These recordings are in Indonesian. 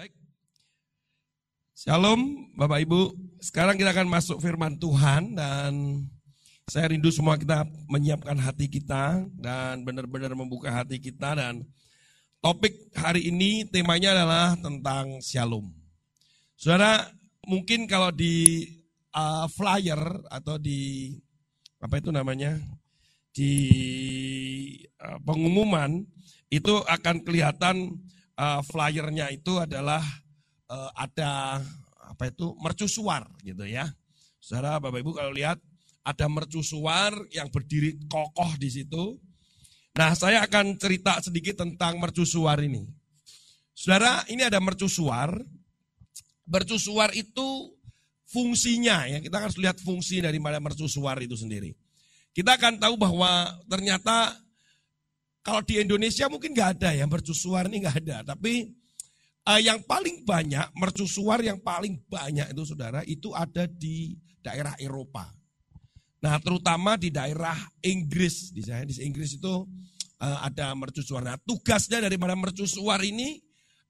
Baik. Shalom Bapak Ibu. Sekarang kita akan masuk firman Tuhan dan saya rindu semua kita menyiapkan hati kita dan benar-benar membuka hati kita dan topik hari ini temanya adalah tentang shalom. Saudara, mungkin kalau di uh, flyer atau di apa itu namanya? di uh, pengumuman itu akan kelihatan uh, flyernya itu adalah uh, ada apa itu mercusuar gitu ya. Saudara Bapak Ibu kalau lihat ada mercusuar yang berdiri kokoh di situ. Nah, saya akan cerita sedikit tentang mercusuar ini. Saudara, ini ada mercusuar. Mercusuar itu fungsinya ya, kita harus lihat fungsi dari mercusuar itu sendiri. Kita akan tahu bahwa ternyata kalau di Indonesia mungkin nggak ada ya mercusuar ini nggak ada, tapi uh, yang paling banyak mercusuar yang paling banyak itu saudara itu ada di daerah Eropa. Nah terutama di daerah Inggris, di sana di Inggris itu uh, ada mercusuar. Nah tugasnya dari mana mercusuar ini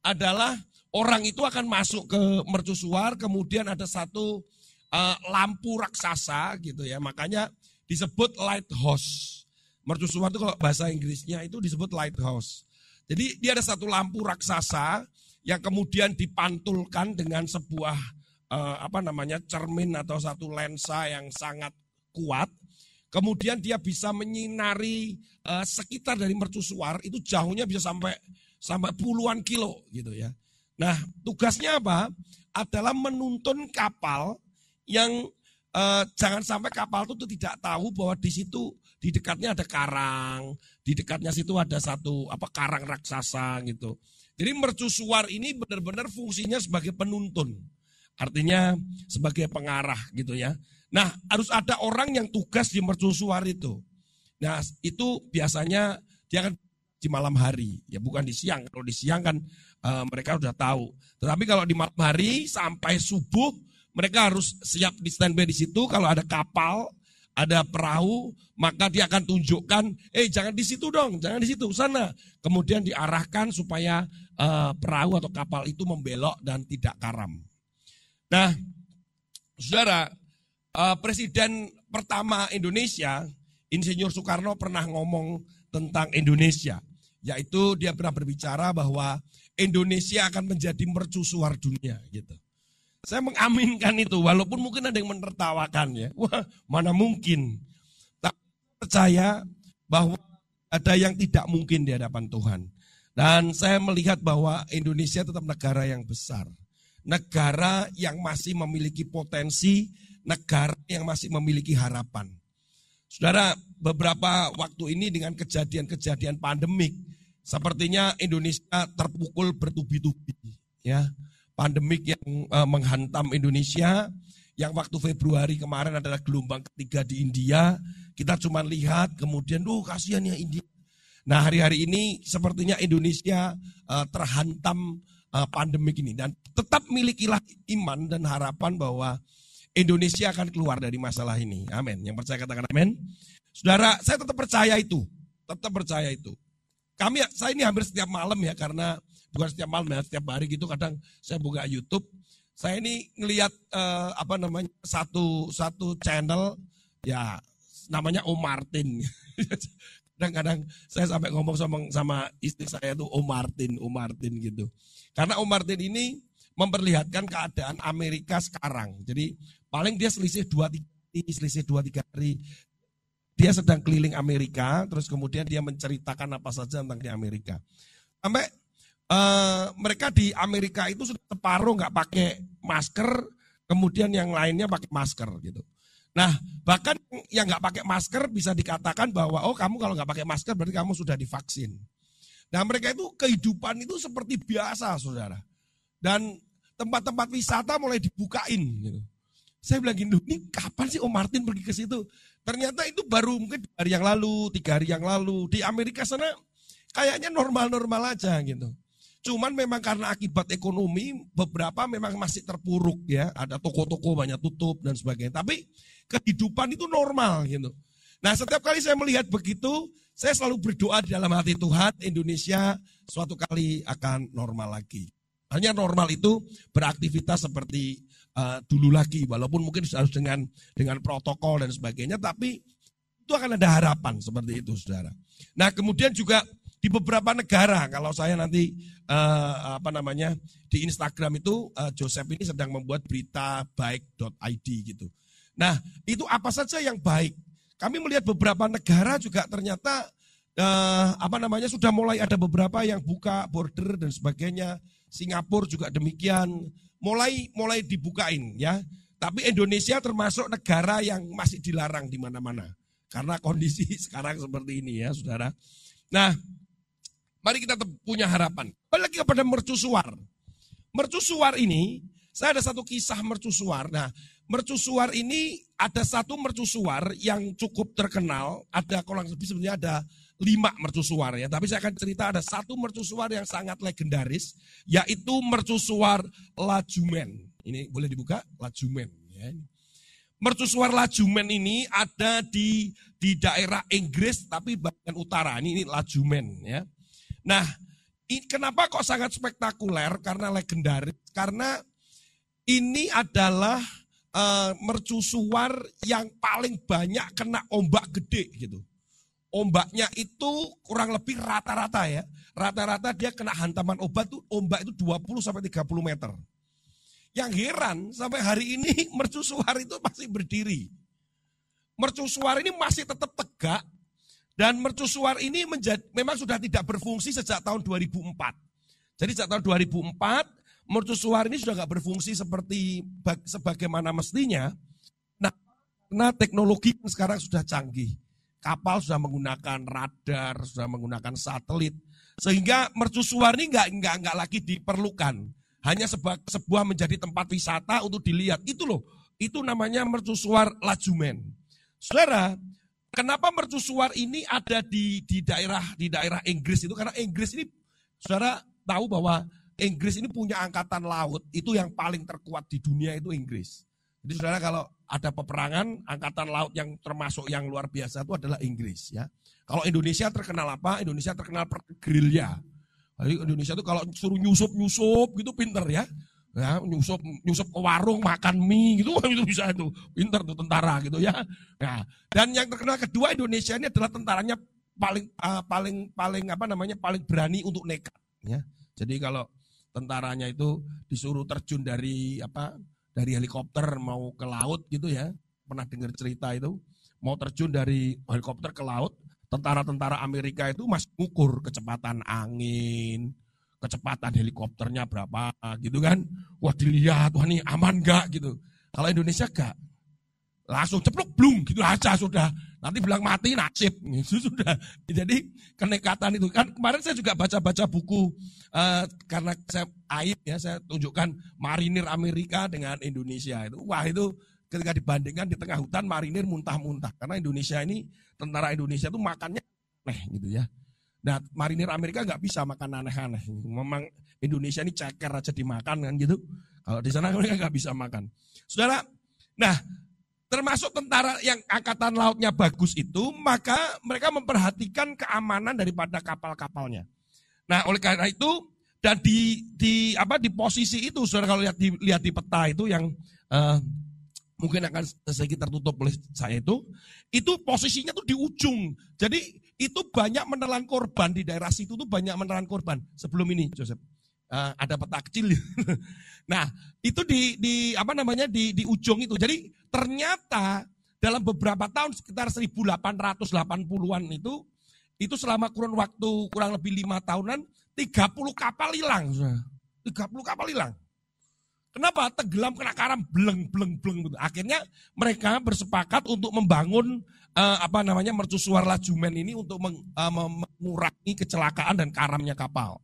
adalah orang itu akan masuk ke mercusuar, kemudian ada satu uh, lampu raksasa gitu ya, makanya disebut lighthouse. Mercusuar itu kalau bahasa Inggrisnya itu disebut lighthouse. Jadi dia ada satu lampu raksasa yang kemudian dipantulkan dengan sebuah uh, apa namanya cermin atau satu lensa yang sangat kuat. Kemudian dia bisa menyinari uh, sekitar dari mercusuar itu jauhnya bisa sampai sampai puluhan kilo gitu ya. Nah tugasnya apa? Adalah menuntun kapal yang uh, jangan sampai kapal itu tidak tahu bahwa di situ di dekatnya ada karang, di dekatnya situ ada satu apa karang raksasa gitu. Jadi mercusuar ini benar-benar fungsinya sebagai penuntun. Artinya sebagai pengarah gitu ya. Nah, harus ada orang yang tugas di mercusuar itu. Nah, itu biasanya dia akan di malam hari, ya bukan di siang. Kalau di siang kan uh, mereka sudah tahu. Tetapi kalau di malam hari sampai subuh mereka harus siap di standby di situ. Kalau ada kapal ada perahu, maka dia akan tunjukkan, eh jangan di situ dong, jangan di situ, sana. Kemudian diarahkan supaya uh, perahu atau kapal itu membelok dan tidak karam. Nah, saudara, uh, presiden pertama Indonesia, Insinyur Soekarno pernah ngomong tentang Indonesia, yaitu dia pernah berbicara bahwa Indonesia akan menjadi mercusuar dunia gitu. Saya mengaminkan itu, walaupun mungkin ada yang menertawakan ya. Wah, mana mungkin. Tak percaya bahwa ada yang tidak mungkin di hadapan Tuhan. Dan saya melihat bahwa Indonesia tetap negara yang besar. Negara yang masih memiliki potensi, negara yang masih memiliki harapan. Saudara, beberapa waktu ini dengan kejadian-kejadian pandemik, sepertinya Indonesia terpukul bertubi-tubi. Ya, pandemik yang uh, menghantam Indonesia yang waktu Februari kemarin adalah gelombang ketiga di India. Kita cuma lihat kemudian, duh kasihan ya India. Nah hari-hari ini sepertinya Indonesia uh, terhantam uh, pandemik ini. Dan tetap milikilah iman dan harapan bahwa Indonesia akan keluar dari masalah ini. Amin. Yang percaya katakan amin. Saudara, saya tetap percaya itu. Tetap percaya itu. Kami, saya ini hampir setiap malam ya karena bukan setiap malam ya, setiap hari gitu kadang saya buka YouTube. Saya ini ngelihat uh, apa namanya satu satu channel ya namanya Om Martin. Kadang-kadang saya sampai ngomong sama sama istri saya tuh Om Martin, Om Martin gitu. Karena Om Martin ini memperlihatkan keadaan Amerika sekarang. Jadi paling dia selisih dua tiga selisih dua tiga hari. Dia sedang keliling Amerika, terus kemudian dia menceritakan apa saja tentang di Amerika. Sampai uh, mereka di Amerika itu sudah separuh nggak pakai masker, kemudian yang lainnya pakai masker gitu. Nah, bahkan yang nggak pakai masker bisa dikatakan bahwa oh kamu kalau nggak pakai masker berarti kamu sudah divaksin. Nah, mereka itu kehidupan itu seperti biasa, saudara. Dan tempat-tempat wisata mulai dibukain gitu. Saya bilang gini, ini kapan sih Om Martin pergi ke situ? Ternyata itu baru mungkin hari yang lalu, tiga hari yang lalu. Di Amerika sana kayaknya normal-normal aja gitu. Cuman memang karena akibat ekonomi beberapa memang masih terpuruk ya, ada toko-toko banyak tutup dan sebagainya. Tapi kehidupan itu normal gitu. Nah setiap kali saya melihat begitu, saya selalu berdoa di dalam hati Tuhan Indonesia suatu kali akan normal lagi. Hanya normal itu beraktivitas seperti uh, dulu lagi, walaupun mungkin harus dengan dengan protokol dan sebagainya, tapi itu akan ada harapan seperti itu, saudara. Nah, kemudian juga di beberapa negara, kalau saya nanti uh, apa namanya di Instagram itu uh, Joseph ini sedang membuat berita baik.id gitu. Nah, itu apa saja yang baik? Kami melihat beberapa negara juga ternyata uh, apa namanya sudah mulai ada beberapa yang buka border dan sebagainya. Singapura juga demikian, mulai mulai dibukain ya. Tapi Indonesia termasuk negara yang masih dilarang di mana-mana karena kondisi sekarang seperti ini ya, Saudara. Nah, mari kita punya harapan. Balik kepada mercusuar. Mercusuar ini, saya ada satu kisah mercusuar. Nah, mercusuar ini ada satu mercusuar yang cukup terkenal. Ada kurang lebih sebenarnya ada lima mercusuar ya. Tapi saya akan cerita ada satu mercusuar yang sangat legendaris, yaitu mercusuar Lajumen. Ini boleh dibuka? Lajumen. Ya. Mercusuar Lajumen ini ada di di daerah Inggris tapi bagian utara. Ini, ini Lajumen ya. Nah, kenapa kok sangat spektakuler? Karena legendaris. Karena ini adalah uh, mercusuar yang paling banyak kena ombak gede gitu ombaknya itu kurang lebih rata-rata ya. Rata-rata dia kena hantaman obat tuh ombak itu 20 sampai 30 meter. Yang heran sampai hari ini mercusuar itu masih berdiri. Mercusuar ini masih tetap tegak dan mercusuar ini menjadi, memang sudah tidak berfungsi sejak tahun 2004. Jadi sejak tahun 2004 mercusuar ini sudah nggak berfungsi seperti sebagaimana mestinya. Nah, karena teknologi sekarang sudah canggih kapal sudah menggunakan radar, sudah menggunakan satelit, sehingga mercusuar ini nggak nggak nggak lagi diperlukan, hanya sebuah, sebuah menjadi tempat wisata untuk dilihat. Itu loh, itu namanya mercusuar Lajumen. Saudara, kenapa mercusuar ini ada di di daerah di daerah Inggris itu? Karena Inggris ini, saudara tahu bahwa Inggris ini punya angkatan laut itu yang paling terkuat di dunia itu Inggris. Jadi saudara kalau ada peperangan, angkatan laut yang termasuk yang luar biasa itu adalah Inggris ya. Kalau Indonesia terkenal apa? Indonesia terkenal per gerilya. Jadi Indonesia itu kalau suruh nyusup-nyusup gitu pinter ya. Ya, nyusup nyusup ke warung makan mie gitu itu bisa itu. Pinter tuh tentara gitu ya. Nah, dan yang terkenal kedua Indonesia ini adalah tentaranya paling uh, paling paling apa namanya? paling berani untuk nekat ya. Jadi kalau tentaranya itu disuruh terjun dari apa dari helikopter mau ke laut gitu ya. Pernah dengar cerita itu. Mau terjun dari helikopter ke laut, tentara-tentara Amerika itu masih ukur kecepatan angin, kecepatan helikopternya berapa gitu kan. Wah dilihat, wah ini aman gak gitu. Kalau Indonesia gak. Langsung ceplok blung gitu aja sudah. Nanti bilang mati nasib. Itu sudah. Jadi kenekatan itu. Kan kemarin saya juga baca-baca buku. Uh, karena saya aib ya, saya tunjukkan marinir Amerika dengan Indonesia. itu Wah itu ketika dibandingkan di tengah hutan marinir muntah-muntah. Karena Indonesia ini, tentara Indonesia itu makannya aneh gitu ya. Nah marinir Amerika nggak bisa makan aneh-aneh. Memang Indonesia ini ceker aja dimakan kan gitu. Kalau di sana mereka nggak bisa makan. Saudara, nah termasuk tentara yang angkatan lautnya bagus itu, maka mereka memperhatikan keamanan daripada kapal-kapalnya. Nah, oleh karena itu dan di di apa di posisi itu, saudara kalau lihat di lihat di peta itu yang uh, mungkin akan sedikit tertutup oleh saya itu, itu posisinya tuh di ujung. Jadi itu banyak menelan korban di daerah situ tuh banyak menelan korban sebelum ini, Joseph. Uh, ada peta kecil. nah, itu di di apa namanya di di ujung itu. Jadi ternyata dalam beberapa tahun sekitar 1880-an itu itu selama kurun waktu kurang lebih lima tahunan 30 kapal hilang. 30 kapal hilang. Kenapa? Tenggelam kena karam bleng bleng bleng gitu. Akhirnya mereka bersepakat untuk membangun uh, apa namanya mercusuar lajumen ini untuk meng, uh, mengurangi kecelakaan dan karamnya kapal.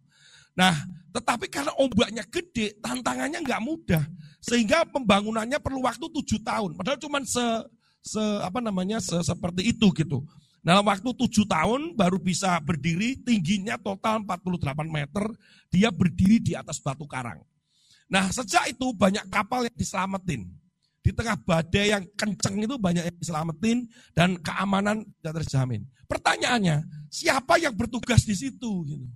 Nah, tetapi karena ombaknya gede, tantangannya nggak mudah. Sehingga pembangunannya perlu waktu tujuh tahun. Padahal cuma se, se apa namanya se, seperti itu gitu. Dalam waktu tujuh tahun baru bisa berdiri, tingginya total 48 meter, dia berdiri di atas batu karang. Nah sejak itu banyak kapal yang diselamatin. Di tengah badai yang kenceng itu banyak yang diselamatin dan keamanan tidak terjamin. Pertanyaannya, siapa yang bertugas di situ? Gitu.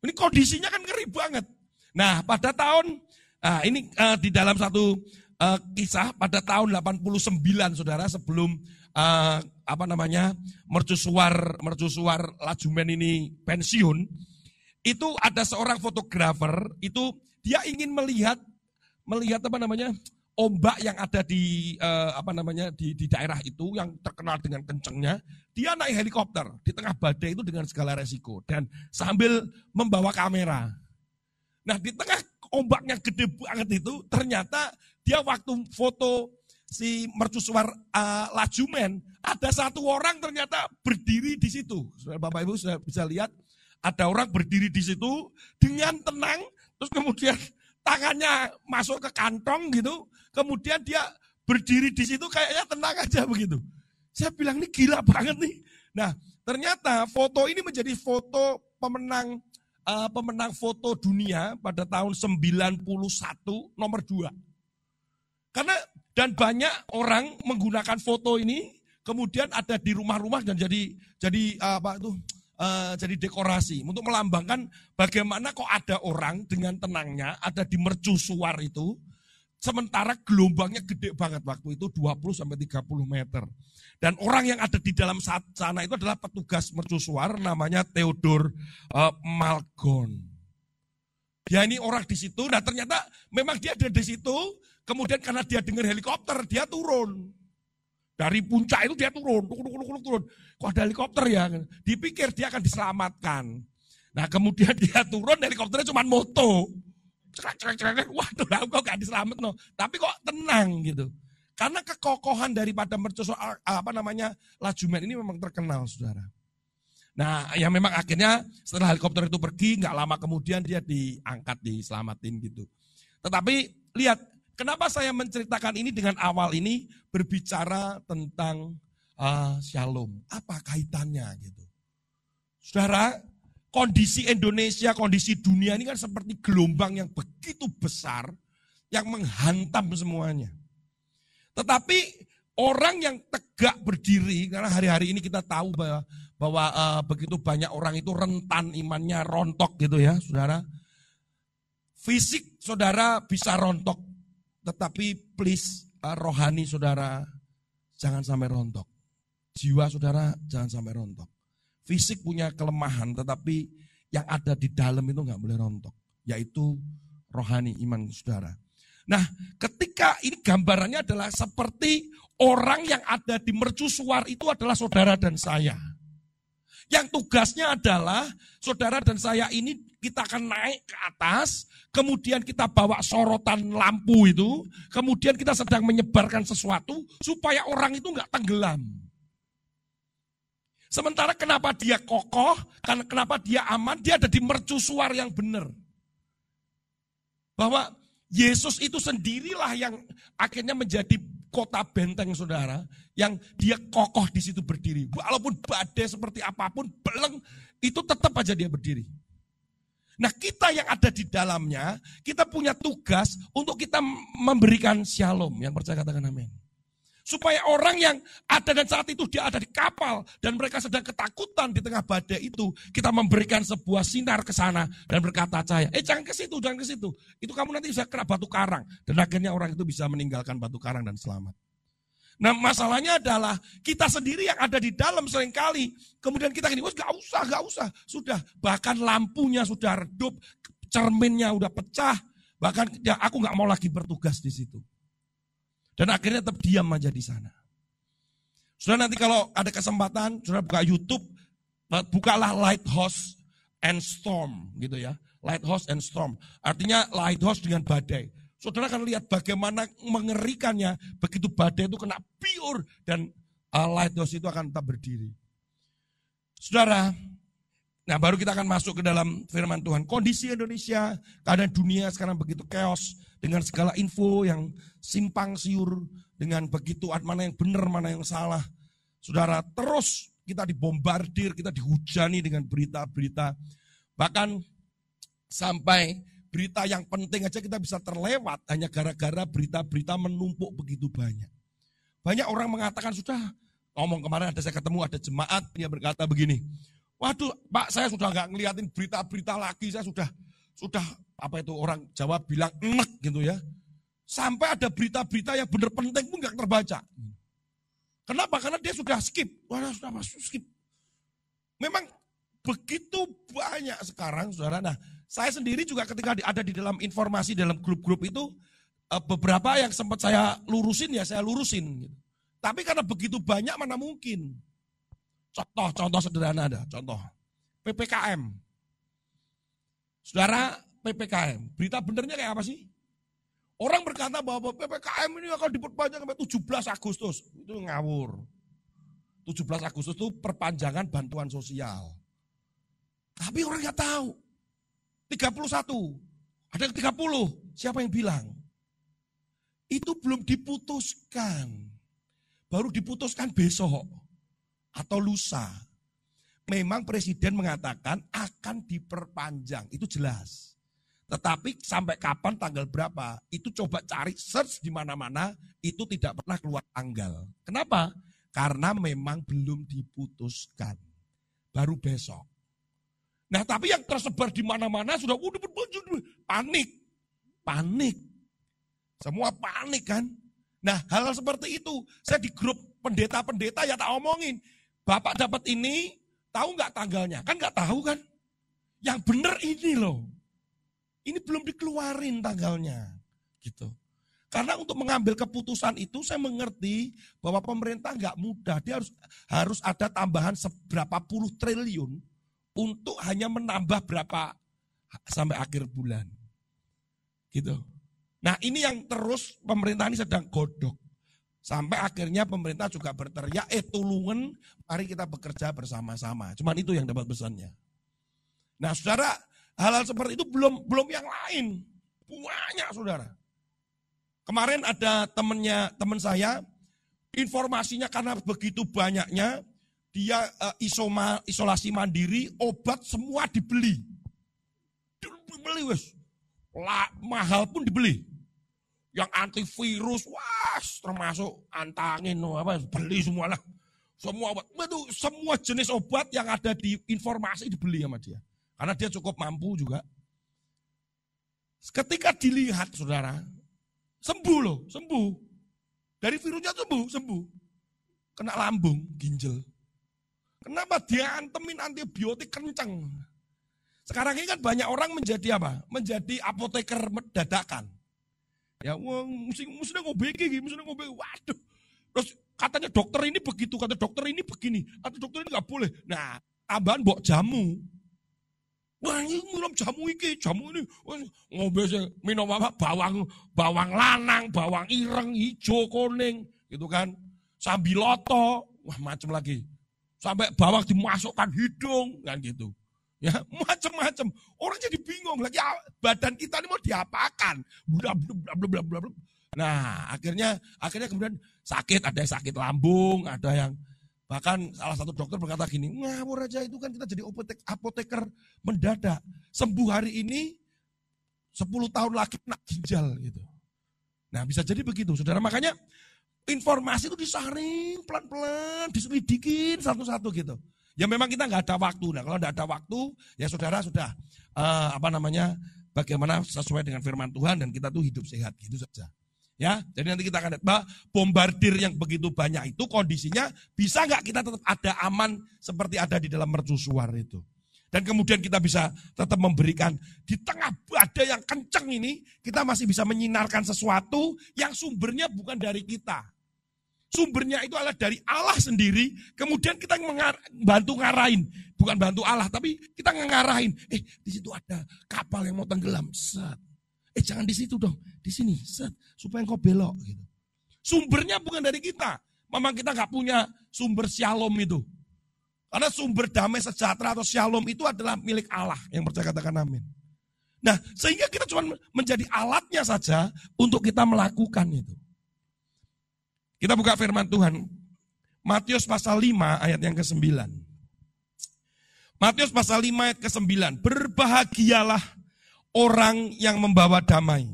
Ini kondisinya kan ngeri banget. Nah, pada tahun uh, ini uh, di dalam satu uh, kisah pada tahun 89 Saudara sebelum uh, apa namanya? mercusuar mercusuar Lajumen ini pensiun, itu ada seorang fotografer itu dia ingin melihat melihat apa namanya? Ombak yang ada di uh, apa namanya di, di daerah itu yang terkenal dengan kencengnya, dia naik helikopter di tengah badai itu dengan segala resiko dan sambil membawa kamera. Nah di tengah ombaknya gede banget itu ternyata dia waktu foto si mercusuar uh, lajumen ada satu orang ternyata berdiri di situ. Bapak Ibu sudah bisa lihat ada orang berdiri di situ dengan tenang terus kemudian tangannya masuk ke kantong gitu Kemudian dia berdiri di situ kayaknya tenang aja begitu. Saya bilang ini gila banget nih. Nah, ternyata foto ini menjadi foto pemenang uh, pemenang foto dunia pada tahun 91 nomor 2. Karena dan banyak orang menggunakan foto ini kemudian ada di rumah-rumah dan jadi jadi uh, apa itu uh, jadi dekorasi untuk melambangkan bagaimana kok ada orang dengan tenangnya ada di mercusuar itu Sementara gelombangnya gede banget waktu itu 20 sampai 30 meter. Dan orang yang ada di dalam sana itu adalah petugas mercusuar namanya Theodor uh, Malgon. Dia ini orang di situ, nah ternyata memang dia ada di situ, kemudian karena dia dengar helikopter, dia turun. Dari puncak itu dia turun, turun, turun, turun, turun. Kok ada helikopter ya? Dipikir dia akan diselamatkan. Nah kemudian dia turun, helikopternya cuma moto cerak cerak cerak waduh kok gak diselamat no tapi kok tenang gitu. Karena kekokohan daripada mercusuar apa namanya lajumen ini memang terkenal saudara. Nah ya memang akhirnya setelah helikopter itu pergi nggak lama kemudian dia diangkat diselamatin gitu. Tetapi lihat kenapa saya menceritakan ini dengan awal ini? Berbicara tentang uh, shalom. Apa kaitannya gitu? Saudara kondisi Indonesia, kondisi dunia ini kan seperti gelombang yang begitu besar yang menghantam semuanya. Tetapi orang yang tegak berdiri karena hari-hari ini kita tahu bahwa bahwa uh, begitu banyak orang itu rentan imannya rontok gitu ya, Saudara. Fisik Saudara bisa rontok, tetapi please uh, rohani Saudara jangan sampai rontok. Jiwa Saudara jangan sampai rontok. Fisik punya kelemahan, tetapi yang ada di dalam itu nggak boleh rontok, yaitu rohani iman saudara. Nah, ketika ini gambarannya adalah seperti orang yang ada di mercusuar itu adalah saudara dan saya. Yang tugasnya adalah saudara dan saya ini kita akan naik ke atas, kemudian kita bawa sorotan lampu itu, kemudian kita sedang menyebarkan sesuatu supaya orang itu nggak tenggelam. Sementara kenapa dia kokoh, karena kenapa dia aman, dia ada di mercusuar yang benar. Bahwa Yesus itu sendirilah yang akhirnya menjadi kota benteng saudara, yang dia kokoh di situ berdiri. Walaupun badai seperti apa pun, beleng, itu tetap aja dia berdiri. Nah kita yang ada di dalamnya, kita punya tugas untuk kita memberikan shalom. Yang percaya katakan amin. Supaya orang yang ada dan saat itu dia ada di kapal dan mereka sedang ketakutan di tengah badai itu, kita memberikan sebuah sinar ke sana dan berkata cahaya, eh jangan ke situ, jangan ke situ. Itu kamu nanti bisa kena batu karang dan akhirnya orang itu bisa meninggalkan batu karang dan selamat. Nah masalahnya adalah kita sendiri yang ada di dalam sering kali, kemudian kita gini, gak usah, gak usah. Sudah, bahkan lampunya sudah redup, cerminnya udah pecah, bahkan ya aku gak mau lagi bertugas di situ. Dan akhirnya tetap diam aja di sana. Sudah nanti kalau ada kesempatan, sudah buka YouTube, bukalah Lighthouse and Storm gitu ya. Lighthouse and Storm. Artinya lighthouse dengan badai. Saudara akan lihat bagaimana mengerikannya begitu badai itu kena pure dan uh, lighthouse itu akan tetap berdiri. Saudara, nah baru kita akan masuk ke dalam firman Tuhan. Kondisi Indonesia, keadaan dunia sekarang begitu chaos dengan segala info yang simpang siur, dengan begitu mana yang benar, mana yang salah. Saudara, terus kita dibombardir, kita dihujani dengan berita-berita. Bahkan sampai berita yang penting aja kita bisa terlewat hanya gara-gara berita-berita menumpuk begitu banyak. Banyak orang mengatakan sudah ngomong kemarin ada saya ketemu ada jemaat dia berkata begini, waduh Pak saya sudah nggak ngeliatin berita-berita lagi, saya sudah sudah apa itu orang Jawa bilang enek gitu ya. Sampai ada berita-berita yang benar penting pun nggak terbaca. Kenapa? Karena dia sudah skip. Wah, sudah masuk skip. Memang begitu banyak sekarang, saudara. Nah, saya sendiri juga ketika ada di dalam informasi dalam grup-grup itu, eh, beberapa yang sempat saya lurusin ya saya lurusin. Gitu. Tapi karena begitu banyak mana mungkin. Contoh, contoh sederhana ada, contoh. PPKM. Saudara, PPKM. Berita benernya kayak apa sih? Orang berkata bahwa PPKM ini akan diperpanjang sampai 17 Agustus. Itu ngawur. 17 Agustus itu perpanjangan bantuan sosial. Tapi orang nggak tahu. 31. Ada yang 30. Siapa yang bilang? Itu belum diputuskan. Baru diputuskan besok. Atau lusa. Memang presiden mengatakan akan diperpanjang. Itu jelas. Tetapi sampai kapan tanggal berapa? Itu coba cari search di mana-mana, itu tidak pernah keluar tanggal. Kenapa? Karena memang belum diputuskan. Baru besok. Nah, tapi yang tersebar di mana-mana sudah udah panik. Panik. Semua panik kan? Nah, hal, hal seperti itu. Saya di grup pendeta-pendeta ya tak omongin. Bapak dapat ini, tahu nggak tanggalnya? Kan nggak tahu kan? Yang benar ini loh. Ini belum dikeluarin tanggalnya. Gitu. Karena untuk mengambil keputusan itu saya mengerti bahwa pemerintah nggak mudah. Dia harus harus ada tambahan seberapa puluh triliun untuk hanya menambah berapa sampai akhir bulan. Gitu. Nah ini yang terus pemerintah ini sedang godok. Sampai akhirnya pemerintah juga berteriak, eh tulungan, mari kita bekerja bersama-sama. Cuman itu yang dapat pesannya. Nah saudara, Hal-hal seperti itu belum belum yang lain. Banyak saudara. Kemarin ada temennya teman saya, informasinya karena begitu banyaknya, dia uh, isoma, isolasi mandiri, obat semua dibeli. Dibeli wes. Mahal pun dibeli. Yang antivirus, wah termasuk antangin, apa beli semua lah. Semua obat, itu semua jenis obat yang ada di informasi dibeli sama dia. Karena dia cukup mampu juga. Ketika dilihat saudara, sembuh loh, sembuh. Dari virusnya sembuh, sembuh. Kena lambung, ginjal. Kenapa dia antemin antibiotik kenceng? Sekarang ini kan banyak orang menjadi apa? Menjadi apoteker dadakan. Ya, wong mesti mesti ngobeki, mesti ngobeki. Waduh. Terus katanya dokter ini begitu, kata dokter ini begini, atau dokter ini nggak boleh. Nah, tambahan bok jamu. Wah ini minum jamu iki, jamu ini ngombe minum apa? Bawang bawang lanang, bawang ireng, hijau, kuning, gitu kan. Sambiloto, wah macam lagi. Sampai bawang dimasukkan hidung, kan gitu. Ya, macam-macam. Orang jadi bingung lagi badan kita ini mau diapakan. Nah, akhirnya akhirnya kemudian sakit, ada yang sakit lambung, ada yang Bahkan salah satu dokter berkata gini, ngawur aja itu kan kita jadi apotek, apoteker mendadak. Sembuh hari ini, 10 tahun lagi kena ginjal gitu. Nah bisa jadi begitu saudara. Makanya informasi itu disaring pelan-pelan, diselidikin satu-satu gitu. Ya memang kita nggak ada waktu. Nah kalau nggak ada waktu, ya saudara sudah uh, apa namanya, bagaimana sesuai dengan firman Tuhan dan kita tuh hidup sehat gitu saja. Ya, jadi nanti kita akan lihat bahwa bombardir yang begitu banyak itu kondisinya bisa nggak kita tetap ada aman seperti ada di dalam mercusuar itu. Dan kemudian kita bisa tetap memberikan di tengah badai yang kencang ini kita masih bisa menyinarkan sesuatu yang sumbernya bukan dari kita. Sumbernya itu adalah dari Allah sendiri. Kemudian kita mengar bantu ngarahin, bukan bantu Allah, tapi kita ngarahin. Eh, di situ ada kapal yang mau tenggelam. Set Eh jangan di situ dong, di sini, set, supaya engkau belok gitu. Sumbernya bukan dari kita. Memang kita nggak punya sumber shalom itu. Karena sumber damai sejahtera atau shalom itu adalah milik Allah. Yang percaya katakan amin. Nah, sehingga kita cuma menjadi alatnya saja untuk kita melakukan itu. Kita buka firman Tuhan. Matius pasal 5 ayat yang ke-9. Matius pasal 5 ayat ke-9. Berbahagialah orang yang membawa damai.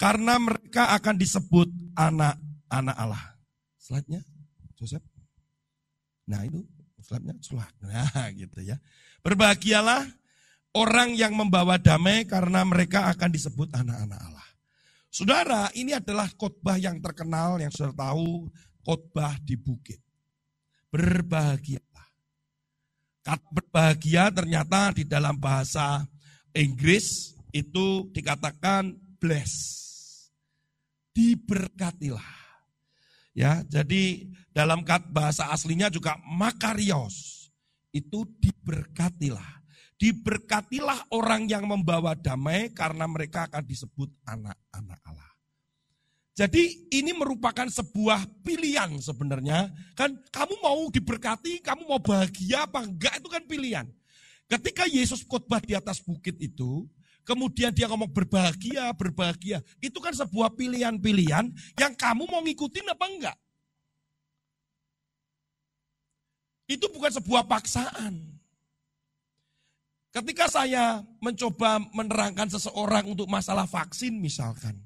Karena mereka akan disebut anak-anak Allah. Slide-nya, Joseph. Nah itu, slide-nya, slide. Nah gitu ya. Berbahagialah orang yang membawa damai karena mereka akan disebut anak-anak Allah. Saudara, ini adalah khotbah yang terkenal yang sudah tahu khotbah di bukit. Berbahagialah. Kata berbahagia ternyata di dalam bahasa Inggris itu dikatakan bless. Diberkatilah. Ya, jadi dalam bahasa aslinya juga makarios. Itu diberkatilah Diberkatilah orang yang membawa damai karena mereka akan disebut anak-anak Allah. Jadi ini merupakan sebuah pilihan sebenarnya. Kan kamu mau diberkati, kamu mau bahagia apa enggak itu kan pilihan. Ketika Yesus khotbah di atas bukit itu, kemudian dia ngomong berbahagia, berbahagia. Itu kan sebuah pilihan-pilihan yang kamu mau ngikutin apa enggak. Itu bukan sebuah paksaan. Ketika saya mencoba menerangkan seseorang untuk masalah vaksin misalkan.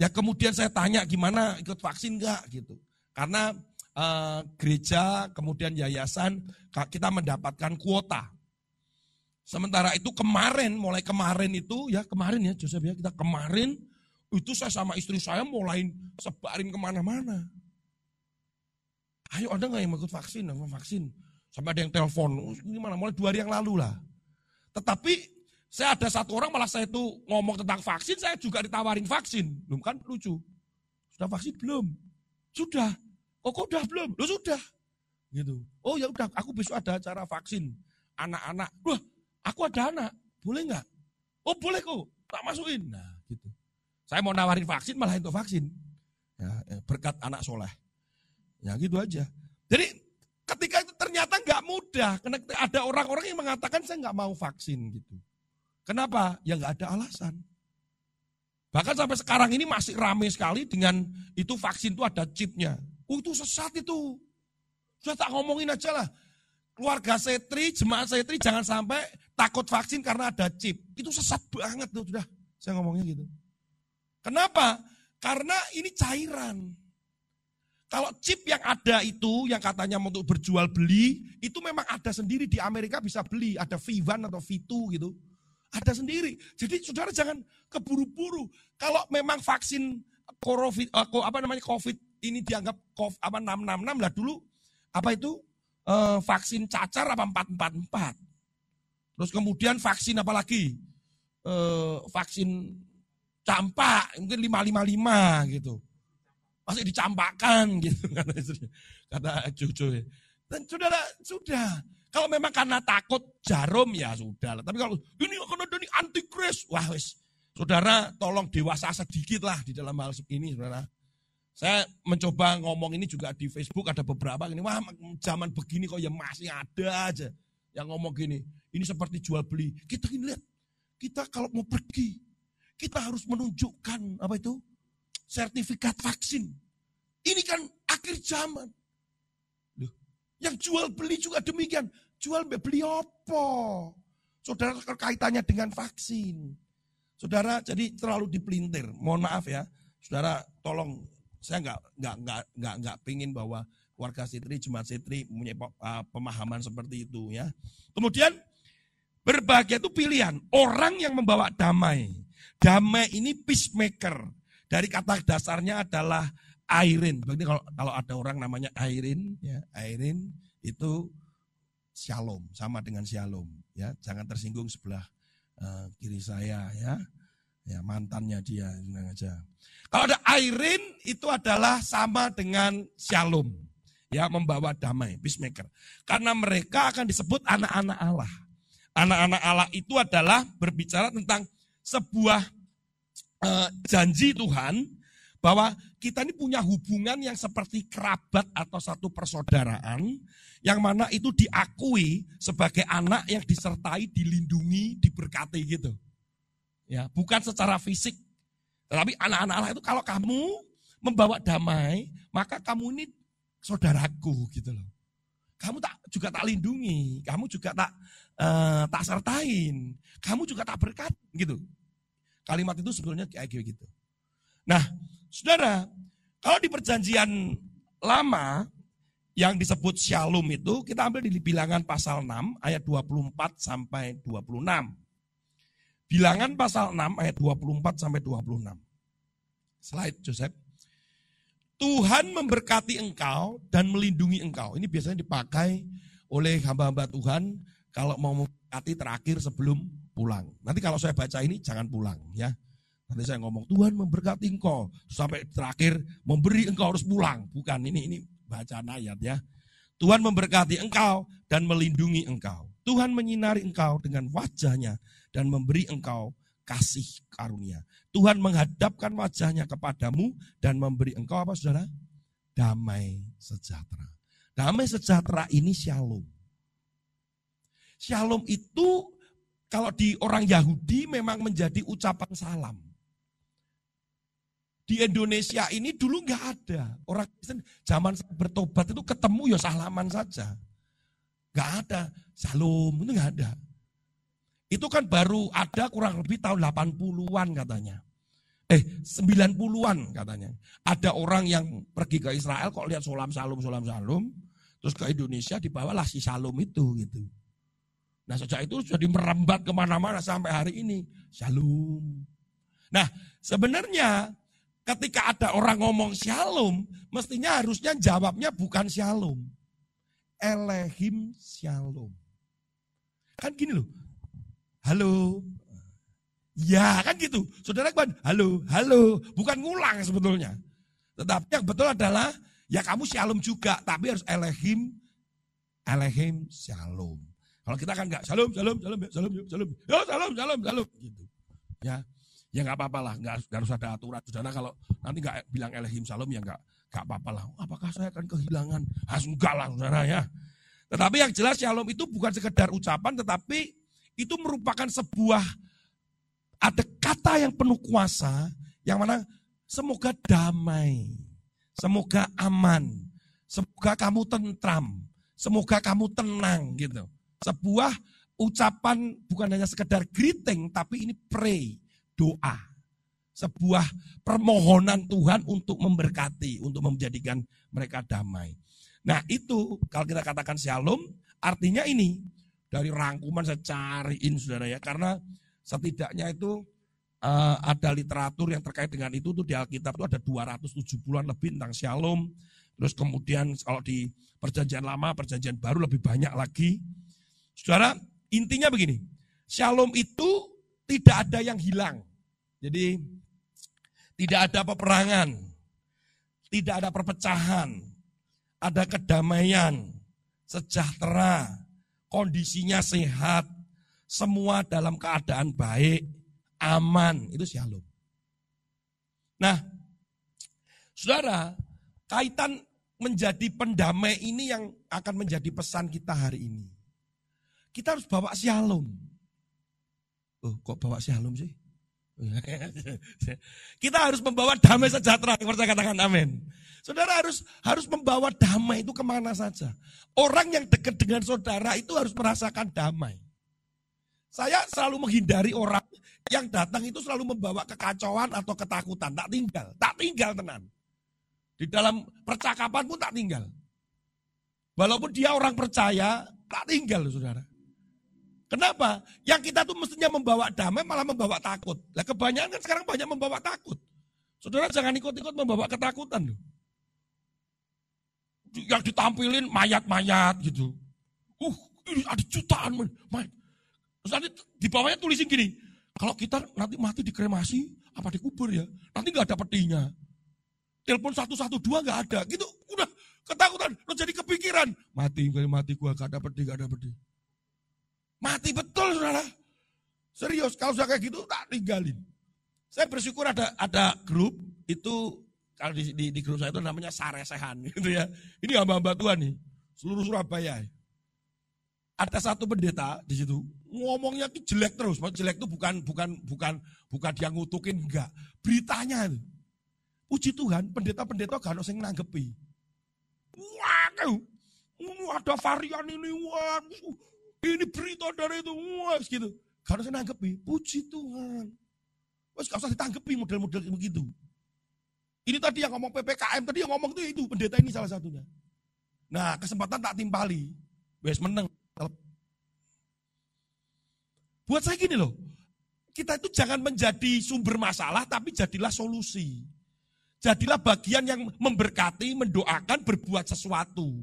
Ya kemudian saya tanya gimana ikut vaksin enggak gitu. Karena uh, gereja kemudian yayasan kita mendapatkan kuota. Sementara itu kemarin, mulai kemarin itu ya kemarin ya Joseph ya kita kemarin itu saya sama istri saya mulai sebarin ke mana-mana. Ayo ada nggak yang ikut vaksin? Vaksin. Sampai ada yang telepon, oh, gimana? Mulai dua hari yang lalu lah. Tetapi saya ada satu orang malah saya itu ngomong tentang vaksin, saya juga ditawarin vaksin. Belum kan lucu. Sudah vaksin belum? Sudah. Oh kok udah belum? Lo sudah. Gitu. Oh ya udah, aku besok ada acara vaksin anak-anak. Wah, aku ada anak. Boleh nggak? Oh boleh kok. Tak masukin. Nah gitu. Saya mau nawarin vaksin malah untuk vaksin. Ya, eh, berkat anak soleh. Ya gitu aja. Jadi itu nggak mudah. Karena ada orang-orang yang mengatakan saya nggak mau vaksin gitu. Kenapa? Ya nggak ada alasan. Bahkan sampai sekarang ini masih ramai sekali dengan itu vaksin itu ada chipnya. Oh itu sesat itu. Sudah tak ngomongin aja lah. Keluarga setri, jemaat setri jangan sampai takut vaksin karena ada chip. Itu sesat banget tuh sudah. Saya ngomongnya gitu. Kenapa? Karena ini cairan. Kalau chip yang ada itu, yang katanya untuk berjual beli, itu memang ada sendiri di Amerika bisa beli. Ada V1 atau V2 gitu. Ada sendiri. Jadi saudara jangan keburu-buru. Kalau memang vaksin COVID, eh, apa namanya COVID ini dianggap COVID, apa 666 lah dulu. Apa itu? Eh, vaksin cacar apa 444. Terus kemudian vaksin apa lagi? Eh, vaksin campak mungkin 555 gitu masih dicampakkan gitu kata kata cucu. Dan saudara sudah kalau memang karena takut jarum ya sudah Tapi kalau ini ada ini antikris, wah wis. Saudara tolong dewasa sedikit lah di dalam hal ini saudara. Saya mencoba ngomong ini juga di Facebook ada beberapa ini wah zaman begini kok ya masih ada aja yang ngomong gini. Ini seperti jual beli. Kita ini lihat, kita kalau mau pergi, kita harus menunjukkan apa itu? Sertifikat vaksin. Ini kan akhir zaman. Loh, yang jual beli juga demikian. Jual beli apa? Saudara kaitannya dengan vaksin. Saudara jadi terlalu dipelintir. Mohon maaf ya. Saudara tolong saya nggak nggak nggak nggak nggak pingin bahwa warga Sitri, Jemaat Sitri punya uh, pemahaman seperti itu ya. Kemudian berbahagia itu pilihan. Orang yang membawa damai. Damai ini peacemaker. Dari kata dasarnya adalah airin. Berarti kalau kalau ada orang namanya airin, ya airin itu shalom, sama dengan shalom. Ya, jangan tersinggung sebelah uh, kiri saya ya. Ya mantannya dia, tenang aja. Kalau ada airin itu adalah sama dengan shalom. Ya, membawa damai, peacemaker. Karena mereka akan disebut anak-anak Allah. Anak-anak Allah itu adalah berbicara tentang sebuah uh, janji Tuhan bahwa kita ini punya hubungan yang seperti kerabat atau satu persaudaraan yang mana itu diakui sebagai anak yang disertai, dilindungi, diberkati gitu. Ya, bukan secara fisik. Tetapi anak-anak itu kalau kamu membawa damai, maka kamu ini saudaraku gitu loh. Kamu tak juga tak lindungi, kamu juga tak uh, tak sertain, kamu juga tak berkat gitu. Kalimat itu sebetulnya kayak gitu. Nah, saudara, kalau di perjanjian lama, yang disebut shalom itu kita ambil di bilangan pasal 6 ayat 24 sampai 26. Bilangan pasal 6 ayat 24 sampai 26. Slide Joseph. Tuhan memberkati engkau dan melindungi engkau. Ini biasanya dipakai oleh hamba-hamba Tuhan kalau mau memberkati terakhir sebelum pulang. Nanti kalau saya baca ini jangan pulang ya. Nanti saya ngomong Tuhan memberkati engkau sampai terakhir memberi engkau harus pulang. Bukan ini ini bacaan ayat ya. Tuhan memberkati engkau dan melindungi engkau. Tuhan menyinari engkau dengan wajahnya dan memberi engkau kasih karunia. Tuhan menghadapkan wajahnya kepadamu dan memberi engkau apa saudara? Damai sejahtera. Damai sejahtera ini shalom. Shalom itu kalau di orang Yahudi memang menjadi ucapan salam. Di Indonesia ini dulu nggak ada. Orang Kristen zaman bertobat itu ketemu ya salaman saja. Nggak ada. Salam itu nggak ada. Itu kan baru ada kurang lebih tahun 80-an katanya. Eh, 90-an katanya. Ada orang yang pergi ke Israel kok lihat salam salum salam salum, terus ke Indonesia dibawalah si salum itu gitu. Nah sejak itu jadi merambat ke mana-mana sampai hari ini. Shalom. Nah sebenarnya ketika ada orang ngomong shalom, mestinya harusnya jawabnya bukan shalom. Elehim shalom. Kan gini loh, halo. Ya kan gitu. Saudara kan halo, halo. Bukan ngulang sebetulnya. Tetapi yang betul adalah ya kamu shalom juga. Tapi harus elehim, elehim shalom. Kalau kita kan enggak shalom, shalom, shalom, shalom, shalom, ya shalom, shalom, shalom, gitu. Ya, ya nggak apa-apa lah, nggak harus ada aturan. Saudara kalau nanti nggak bilang elehim shalom ya nggak nggak apa-apa lah. Apakah saya akan kehilangan? Harus enggak lah, saudara ya. Tetapi yang jelas shalom itu bukan sekedar ucapan, tetapi itu merupakan sebuah ada kata yang penuh kuasa yang mana semoga damai, semoga aman, semoga kamu tentram, semoga kamu tenang gitu. Sebuah ucapan bukan hanya sekedar greeting tapi ini pray, doa. Sebuah permohonan Tuhan untuk memberkati, untuk menjadikan mereka damai. Nah itu kalau kita katakan shalom artinya ini dari rangkuman saya cariin saudara ya karena setidaknya itu uh, ada literatur yang terkait dengan itu tuh di Alkitab itu ada 270-an lebih tentang shalom. Terus kemudian kalau di perjanjian lama, perjanjian baru lebih banyak lagi. Saudara, intinya begini. Shalom itu tidak ada yang hilang. Jadi tidak ada peperangan, tidak ada perpecahan, ada kedamaian, sejahtera, kondisinya sehat, semua dalam keadaan baik, aman, itu shalom. Nah, saudara, kaitan menjadi pendamai ini yang akan menjadi pesan kita hari ini. Kita harus bawa shalom. Oh, kok bawa shalom sih? Kita harus membawa damai sejahtera. Yang percaya katakan amin. Saudara harus harus membawa damai itu ke mana saja. Orang yang dekat dengan saudara itu harus merasakan damai. Saya selalu menghindari orang yang datang itu selalu membawa kekacauan atau ketakutan. Tak tinggal, tak tinggal tenan. Di dalam percakapan pun tak tinggal. Walaupun dia orang percaya, tak tinggal saudara. Kenapa? Yang kita tuh mestinya membawa damai malah membawa takut. Lah kebanyakan kan sekarang banyak membawa takut. Saudara jangan ikut-ikut membawa ketakutan yang ditampilin mayat-mayat gitu. Uh, ini ada jutaan mayat. Terus nanti di bawahnya tulisin gini, kalau kita nanti mati dikremasi, apa dikubur ya, nanti nggak ada petinya. Telepon satu satu dua nggak ada, gitu udah ketakutan, lo jadi kepikiran, mati mati gua gak ada peti, gak ada peti. Mati betul saudara. Serius, kalau sudah kayak gitu tak tinggalin. Saya bersyukur ada ada grup itu kalau di, di, di grup saya itu namanya Saresehan gitu ya. Ini hamba-hamba Tuhan nih, seluruh Surabaya. Ada satu pendeta di situ ngomongnya itu jelek terus. Maksud jelek itu bukan bukan bukan bukan dia ngutukin enggak. Beritanya itu. Puji Tuhan, pendeta-pendeta gak ada yang nanggepi. Wah, ada varian ini, wah, ini berita dari itu, wah, gitu. Ada yang nanggepi. Puji Tuhan. Wes gak usah ditanggepi model-model begitu. Ini tadi yang ngomong PPKM, tadi yang ngomong itu, itu pendeta ini salah satunya. Nah, kesempatan tak timpali. Wes meneng. Buat saya gini loh, kita itu jangan menjadi sumber masalah, tapi jadilah solusi. Jadilah bagian yang memberkati, mendoakan, berbuat sesuatu.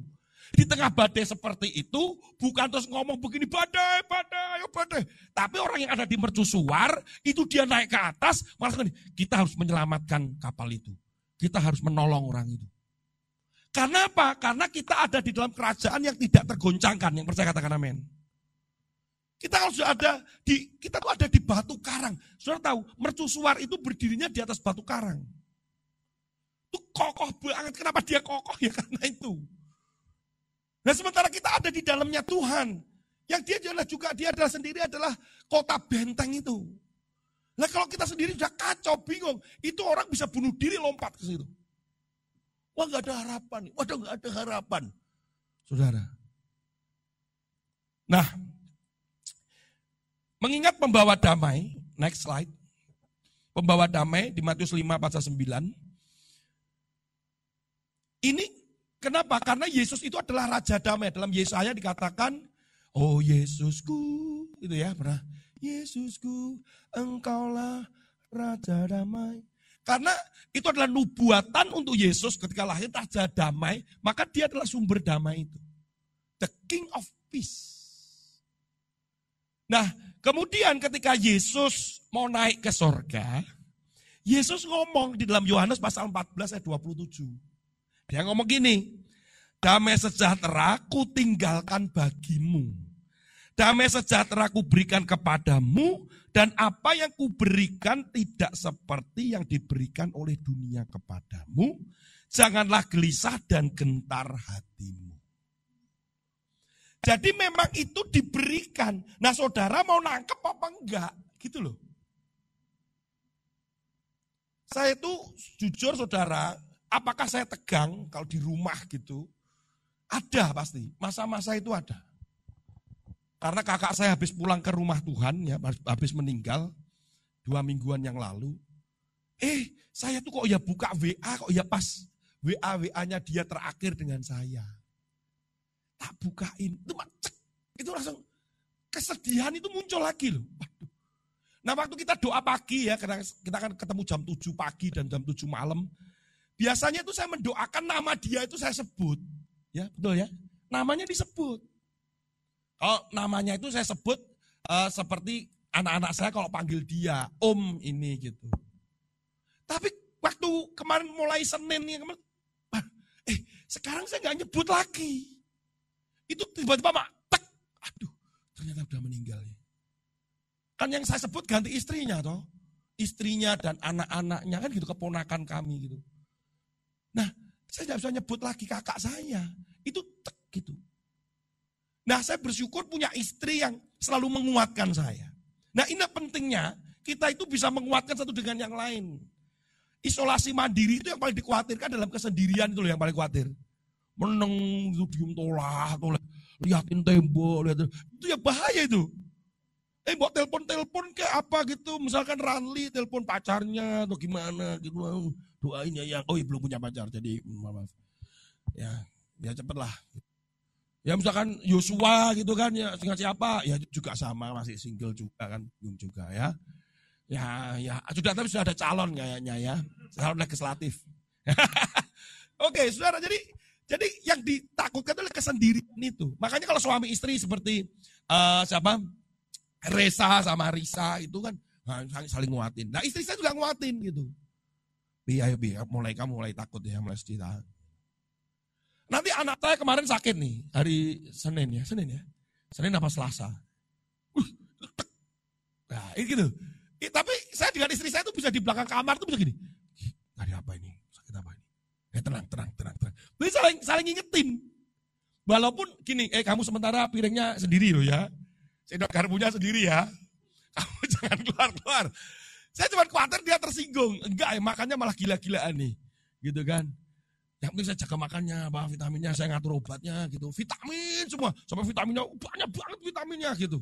Di tengah badai seperti itu, bukan terus ngomong begini, badai, badai, ayo badai. Tapi orang yang ada di mercusuar, itu dia naik ke atas, malah kita harus menyelamatkan kapal itu. Kita harus menolong orang itu. Karena apa? Karena kita ada di dalam kerajaan yang tidak tergoncangkan. Yang percaya katakan amin. Kita harus ada di kita tuh ada di batu karang. Saudara tahu, mercusuar itu berdirinya di atas batu karang. Itu kokoh banget. Kenapa dia kokoh? Ya karena itu. Nah sementara kita ada di dalamnya Tuhan. Yang dia adalah juga dia adalah sendiri adalah kota benteng itu. Nah kalau kita sendiri sudah kacau, bingung, itu orang bisa bunuh diri lompat ke situ. Wah nggak ada harapan, waduh nggak ada harapan. Saudara. Nah, Mengingat pembawa damai, next slide. Pembawa damai di Matius 5 pasal 9. Ini kenapa? Karena Yesus itu adalah raja damai. Dalam Yesaya dikatakan, "Oh Yesusku." Itu ya, pernah. Yesusku, engkaulah raja damai. Karena itu adalah nubuatan untuk Yesus ketika lahir raja damai, maka dia adalah sumber damai itu. The King of Peace. Nah, Kemudian ketika Yesus mau naik ke sorga, Yesus ngomong di dalam Yohanes pasal 14 ayat 27. Dia ngomong gini, damai sejahtera ku tinggalkan bagimu. Damai sejahtera ku berikan kepadamu dan apa yang ku berikan tidak seperti yang diberikan oleh dunia kepadamu. Janganlah gelisah dan gentar hatimu. Jadi memang itu diberikan. Nah saudara mau nangkep apa enggak? Gitu loh. Saya itu jujur saudara, apakah saya tegang kalau di rumah gitu? Ada pasti, masa-masa itu ada. Karena kakak saya habis pulang ke rumah Tuhan, ya habis meninggal dua mingguan yang lalu. Eh, saya tuh kok ya buka WA, kok ya pas WA WA-nya dia terakhir dengan saya tak bukain. Itu cek, itu langsung kesedihan itu muncul lagi loh. Nah waktu kita doa pagi ya, karena kita kan ketemu jam 7 pagi dan jam 7 malam. Biasanya itu saya mendoakan nama dia itu saya sebut. Ya betul ya. Namanya disebut. Kalau namanya itu saya sebut uh, seperti anak-anak saya kalau panggil dia, om ini gitu. Tapi waktu kemarin mulai Senin nih, kemarin, eh sekarang saya nggak nyebut lagi. Itu tiba-tiba mak, tek, aduh, ternyata sudah meninggal. Ya. Kan yang saya sebut ganti istrinya toh. Istrinya dan anak-anaknya kan gitu, keponakan kami gitu. Nah, saya tidak bisa nyebut lagi kakak saya. Itu tek gitu. Nah, saya bersyukur punya istri yang selalu menguatkan saya. Nah, ini pentingnya kita itu bisa menguatkan satu dengan yang lain. Isolasi mandiri itu yang paling dikhawatirkan dalam kesendirian itu loh yang paling khawatir meneng itu diem tolah, tolah, liatin tembok, liatin. itu ya bahaya itu. Eh buat telepon-telepon kayak apa gitu, misalkan Ranli telepon pacarnya atau gimana gitu, doain ya yang, oh iya belum punya pacar jadi maaf. Ya, ya cepet lah. Ya misalkan Yosua gitu kan, ya dengan siapa? Ya juga sama, masih single juga kan, belum juga ya. Ya, ya sudah tapi sudah ada calon kayaknya ya, calon legislatif. Oke, saudara, jadi jadi yang ditakutkan adalah kesendirian itu. Makanya kalau suami istri seperti uh, siapa? Resa sama Risa itu kan saling nguatin. Nah istri saya juga nguatin gitu. Bi, ayo mulai kamu mulai takut ya, mulai cerita. Nanti anak saya kemarin sakit nih, hari Senin ya, Senin ya. Senin apa Selasa. Uh, nah, ini gitu. Tapi saya dengan istri saya itu bisa di belakang kamar tuh bisa gini. Hari apa ini? Sakit apa ini? Ya tenang, tenang, tenang, tenang. Jadi saling, saling ngingetin. Walaupun gini, eh kamu sementara piringnya sendiri loh ya. Sendok garpunya sendiri ya. Kamu jangan keluar-keluar. Saya cuma khawatir dia tersinggung. Enggak, ya, makannya malah gila-gilaan nih. Gitu kan. Yang penting saya jaga makannya, apa vitaminnya, saya ngatur obatnya gitu. Vitamin semua, sampai vitaminnya banyak banget vitaminnya gitu.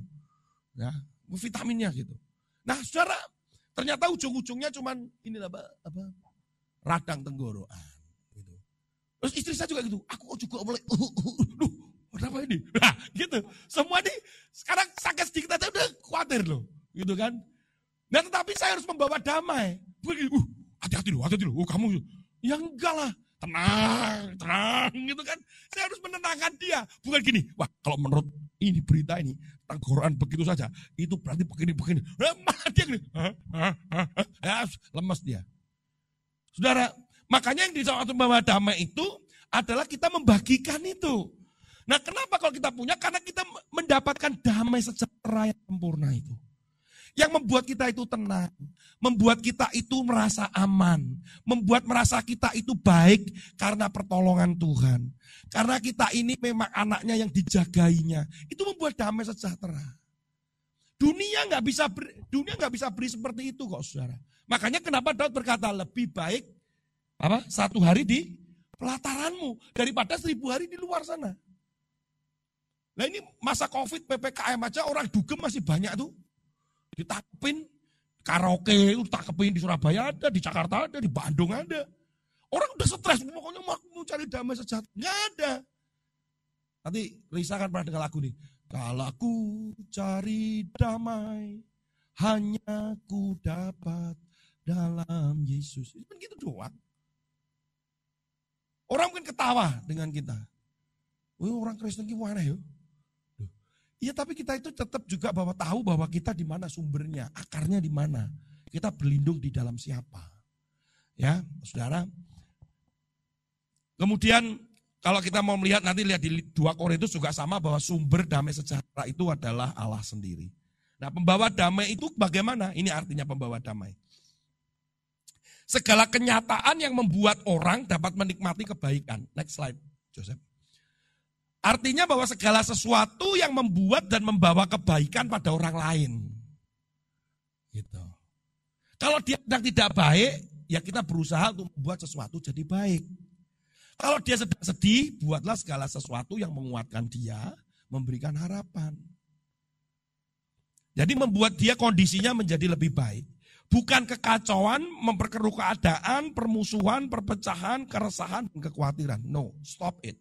Ya, vitaminnya gitu. Nah, saudara, ternyata ujung-ujungnya cuman ini apa, apa radang tenggorokan. Terus istri saya juga gitu, aku juga boleh, uh, uh, uh, uh, kenapa ini? Nah, gitu. Semua ini sekarang sakit sedikit aja udah khawatir loh, gitu kan. Nah tetapi saya harus membawa damai. Uh, hati-hati loh, hati-hati loh, oh, kamu. Ya enggak lah, tenang, tenang gitu kan. Saya harus menenangkan dia. Bukan gini, wah kalau menurut ini berita ini, tenggoran begitu saja, itu berarti begini-begini. Nah, dia gini, hah, hah, lemes dia. Saudara, makanya yang di saat membawa damai itu adalah kita membagikan itu. Nah kenapa kalau kita punya? Karena kita mendapatkan damai sejahtera yang sempurna itu. Yang membuat kita itu tenang, membuat kita itu merasa aman, membuat merasa kita itu baik karena pertolongan Tuhan. Karena kita ini memang anaknya yang dijagainya, itu membuat damai sejahtera. Dunia nggak bisa beri, dunia nggak bisa beri seperti itu kok, saudara. Makanya kenapa Daud berkata lebih baik apa satu hari di pelataranmu daripada seribu hari di luar sana. Nah ini masa covid ppkm aja orang dugem masih banyak tuh ditakepin karaoke takepin di Surabaya ada, di Jakarta ada, di Bandung ada. Orang udah stres, pokoknya mau, cari damai sejahtera. Nggak ada. Nanti Risa kan pernah dengar lagu nih. Kalau aku cari damai, hanya ku dapat dalam Yesus. Itu kan gitu doang. Orang mungkin ketawa dengan kita. Oh, orang Kristen gimana ya? Iya tapi kita itu tetap juga bahwa tahu bahwa kita di mana sumbernya, akarnya di mana. Kita berlindung di dalam siapa. Ya, Saudara. Kemudian kalau kita mau melihat nanti lihat di 2 Korintus juga sama bahwa sumber damai sejahtera itu adalah Allah sendiri. Nah, pembawa damai itu bagaimana? Ini artinya pembawa damai. Segala kenyataan yang membuat orang dapat menikmati kebaikan. Next slide, Joseph. Artinya bahwa segala sesuatu yang membuat dan membawa kebaikan pada orang lain. Gitu. Kalau dia sedang tidak baik, ya kita berusaha untuk membuat sesuatu jadi baik. Kalau dia sedang sedih, buatlah segala sesuatu yang menguatkan dia, memberikan harapan. Jadi membuat dia kondisinya menjadi lebih baik. Bukan kekacauan, memperkeruh keadaan, permusuhan, perpecahan, keresahan, dan kekhawatiran. No, stop it.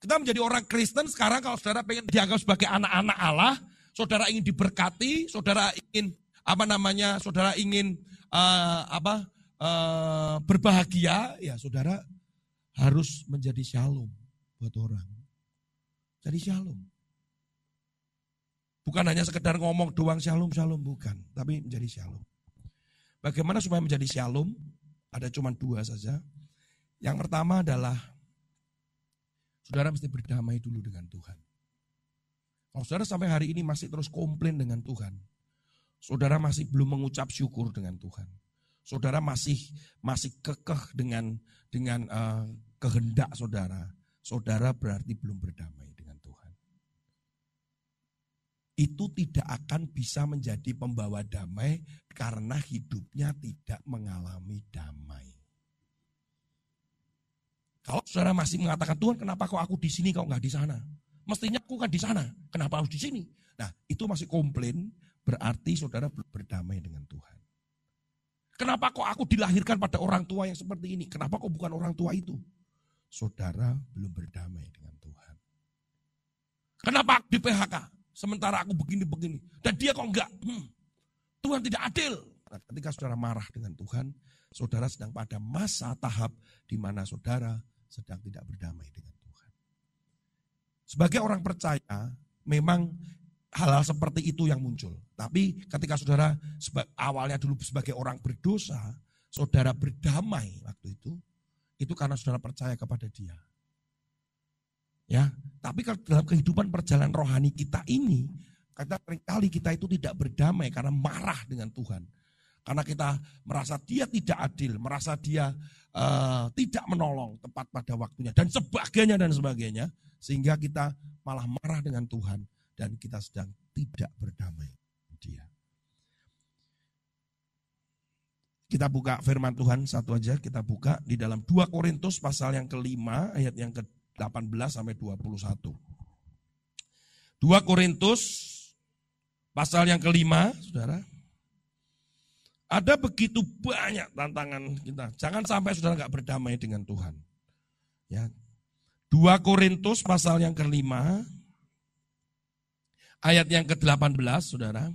Kita menjadi orang Kristen sekarang kalau saudara pengen dianggap sebagai anak-anak Allah, saudara ingin diberkati, saudara ingin apa namanya, saudara ingin uh, apa uh, berbahagia, ya saudara harus menjadi shalom buat orang. Jadi shalom. Bukan hanya sekedar ngomong doang shalom, shalom bukan, tapi menjadi shalom. Bagaimana supaya menjadi shalom? Ada cuma dua saja. Yang pertama adalah Saudara mesti berdamai dulu dengan Tuhan. Kalau saudara sampai hari ini masih terus komplain dengan Tuhan, saudara masih belum mengucap syukur dengan Tuhan. Saudara masih masih kekeh dengan dengan uh, kehendak saudara. Saudara berarti belum berdamai dengan Tuhan. Itu tidak akan bisa menjadi pembawa damai karena hidupnya tidak mengalami damai. Kalau saudara masih mengatakan Tuhan, kenapa kok aku di sini kok nggak di sana? Mestinya aku kan di sana, kenapa harus di sini? Nah, itu masih komplain, berarti saudara belum berdamai dengan Tuhan. Kenapa kok aku dilahirkan pada orang tua yang seperti ini? Kenapa kok bukan orang tua itu? Saudara belum berdamai dengan Tuhan. Kenapa aku di PHK? Sementara aku begini-begini. Dan dia kok enggak? Hmm, Tuhan tidak adil. Ketika saudara marah dengan Tuhan, saudara sedang pada masa tahap di mana saudara sedang tidak berdamai dengan Tuhan. Sebagai orang percaya, memang hal-hal seperti itu yang muncul. Tapi ketika saudara awalnya dulu sebagai orang berdosa, saudara berdamai waktu itu, itu karena saudara percaya kepada dia. Ya, tapi kalau dalam kehidupan perjalanan rohani kita ini, kata kali kita itu tidak berdamai karena marah dengan Tuhan. Karena kita merasa dia tidak adil, merasa dia uh, tidak menolong tepat pada waktunya dan sebagainya dan sebagainya sehingga kita malah marah dengan Tuhan dan kita sedang tidak berdamai dia. Kita buka firman Tuhan satu aja, kita buka di dalam 2 Korintus pasal yang kelima ayat yang ke-18 sampai 21. 2 Korintus pasal yang kelima, saudara. Ada begitu banyak tantangan kita. Jangan sampai saudara nggak berdamai dengan Tuhan. Ya. 2 Korintus pasal yang kelima, ayat yang ke-18, saudara.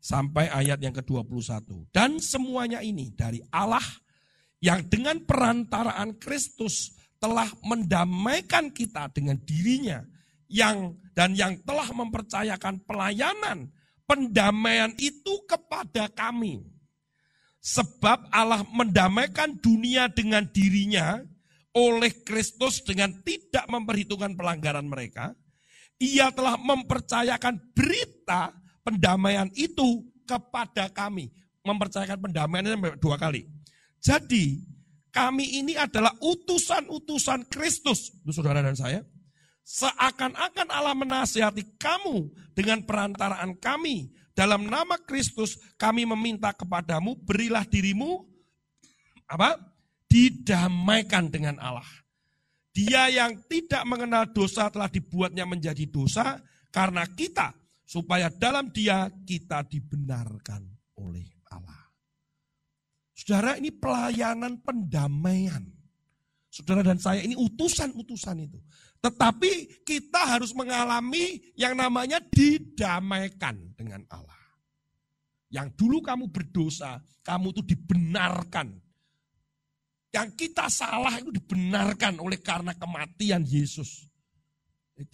Sampai ayat yang ke-21. Dan semuanya ini dari Allah yang dengan perantaraan Kristus telah mendamaikan kita dengan dirinya yang dan yang telah mempercayakan pelayanan pendamaian itu kepada kami. Sebab Allah mendamaikan dunia dengan dirinya oleh Kristus dengan tidak memperhitungkan pelanggaran mereka. Ia telah mempercayakan berita pendamaian itu kepada kami. Mempercayakan pendamaian dua kali. Jadi kami ini adalah utusan-utusan Kristus. Itu saudara dan saya. Seakan-akan Allah menasihati kamu dengan perantaraan kami. Dalam nama Kristus kami meminta kepadamu berilah dirimu apa? Didamaikan dengan Allah. Dia yang tidak mengenal dosa telah dibuatnya menjadi dosa karena kita supaya dalam dia kita dibenarkan oleh Allah. Saudara ini pelayanan pendamaian. Saudara dan saya ini utusan-utusan itu. Tetapi kita harus mengalami yang namanya didamaikan dengan Allah. Yang dulu kamu berdosa, kamu itu dibenarkan. Yang kita salah itu dibenarkan oleh karena kematian Yesus.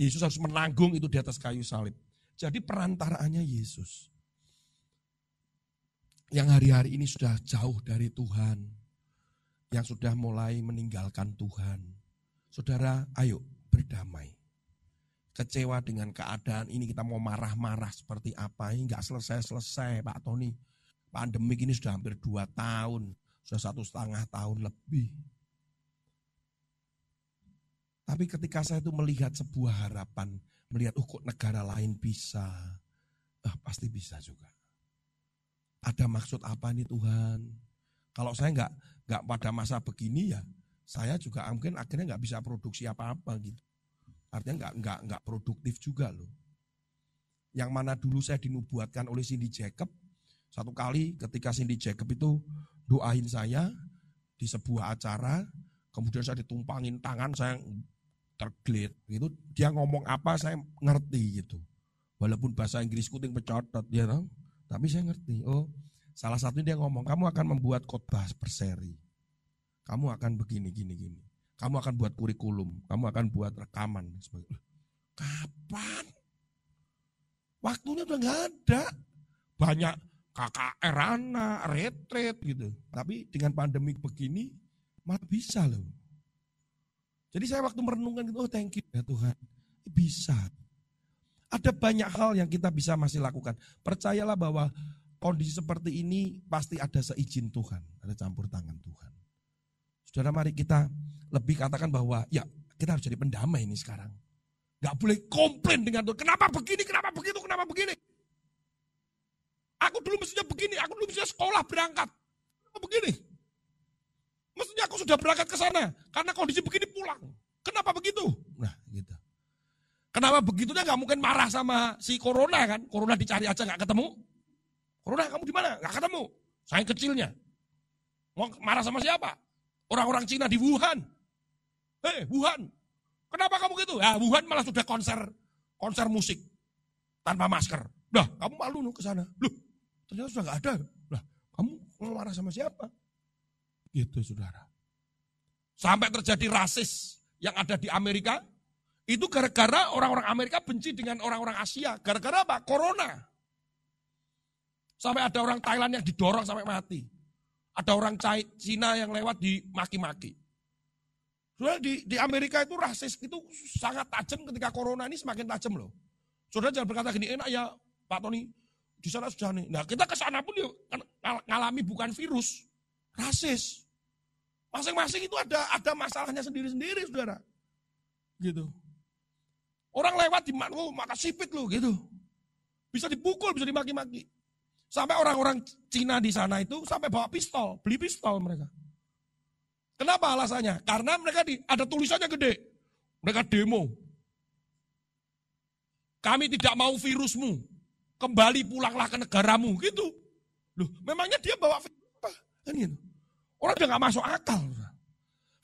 Yesus harus menanggung itu di atas kayu salib. Jadi perantaraannya Yesus. Yang hari-hari ini sudah jauh dari Tuhan. Yang sudah mulai meninggalkan Tuhan. Saudara, ayo berdamai. Kecewa dengan keadaan ini kita mau marah-marah seperti apa. Ini nggak selesai-selesai Pak Tony. Pandemi ini sudah hampir dua tahun. Sudah satu setengah tahun lebih. Tapi ketika saya itu melihat sebuah harapan. Melihat, oh kok negara lain bisa. Ah, pasti bisa juga. Ada maksud apa nih Tuhan? Kalau saya nggak nggak pada masa begini ya saya juga mungkin akhirnya nggak bisa produksi apa-apa gitu. Artinya nggak nggak nggak produktif juga loh. Yang mana dulu saya dinubuatkan oleh Cindy Jacob, satu kali ketika Cindy Jacob itu doain saya di sebuah acara, kemudian saya ditumpangin tangan, saya tergelit gitu. Dia ngomong apa saya ngerti gitu. Walaupun bahasa Inggris kuting pecotot dia tahu, tapi saya ngerti. Oh, salah satu dia ngomong, kamu akan membuat khotbah berseri. Kamu akan begini, gini, gini. Kamu akan buat kurikulum, kamu akan buat rekaman. Kapan? Waktunya udah nggak ada. Banyak KKR anak, retret gitu. Tapi dengan pandemi begini, malah bisa loh. Jadi saya waktu merenungkan itu, oh thank you ya Tuhan. Bisa. Ada banyak hal yang kita bisa masih lakukan. Percayalah bahwa kondisi seperti ini pasti ada seizin Tuhan. Ada campur tangan Tuhan. Saudara mari kita lebih katakan bahwa ya kita harus jadi pendamai ini sekarang. Gak boleh komplain dengan Tuhan. Kenapa begini, kenapa begitu, kenapa begini. Aku dulu mestinya begini, aku dulu mestinya sekolah berangkat. Kenapa begini? Mestinya aku sudah berangkat ke sana. Karena kondisi begini pulang. Kenapa begitu? Nah gitu. Kenapa begitunya gak mungkin marah sama si Corona kan? Corona dicari aja gak ketemu. Corona kamu di mana? Gak ketemu. Saya kecilnya. Mau marah sama siapa? Orang-orang Cina di Wuhan. Hei, Wuhan. Kenapa kamu gitu? Ya, Wuhan malah sudah konser konser musik tanpa masker. Dah, kamu malu ke sana. Loh, ternyata sudah nggak ada. Lah, kamu marah sama siapa? Gitu, saudara. Sampai terjadi rasis yang ada di Amerika, itu gara-gara orang-orang Amerika benci dengan orang-orang Asia. Gara-gara apa? Corona. Sampai ada orang Thailand yang didorong sampai mati. Ada orang Cina yang lewat di maki-maki. Sudah di, di Amerika itu rasis itu sangat tajam ketika corona ini semakin tajam loh. Saudara jangan berkata gini, enak ya Pak Tony, di sana sudah nih. Nah kita ke sana pun yuk, kan ngalami bukan virus, rasis. Masing-masing itu ada ada masalahnya sendiri-sendiri, saudara. Gitu. Orang lewat di mana, oh, maka sipit loh gitu. Bisa dipukul, bisa dimaki-maki. Sampai orang-orang Cina di sana itu sampai bawa pistol, beli pistol mereka. Kenapa alasannya? Karena mereka di, ada tulisannya gede. Mereka demo. Kami tidak mau virusmu. Kembali pulanglah ke negaramu. Gitu. Loh, memangnya dia bawa virus apa? Kan gitu. Orang dia nggak masuk akal.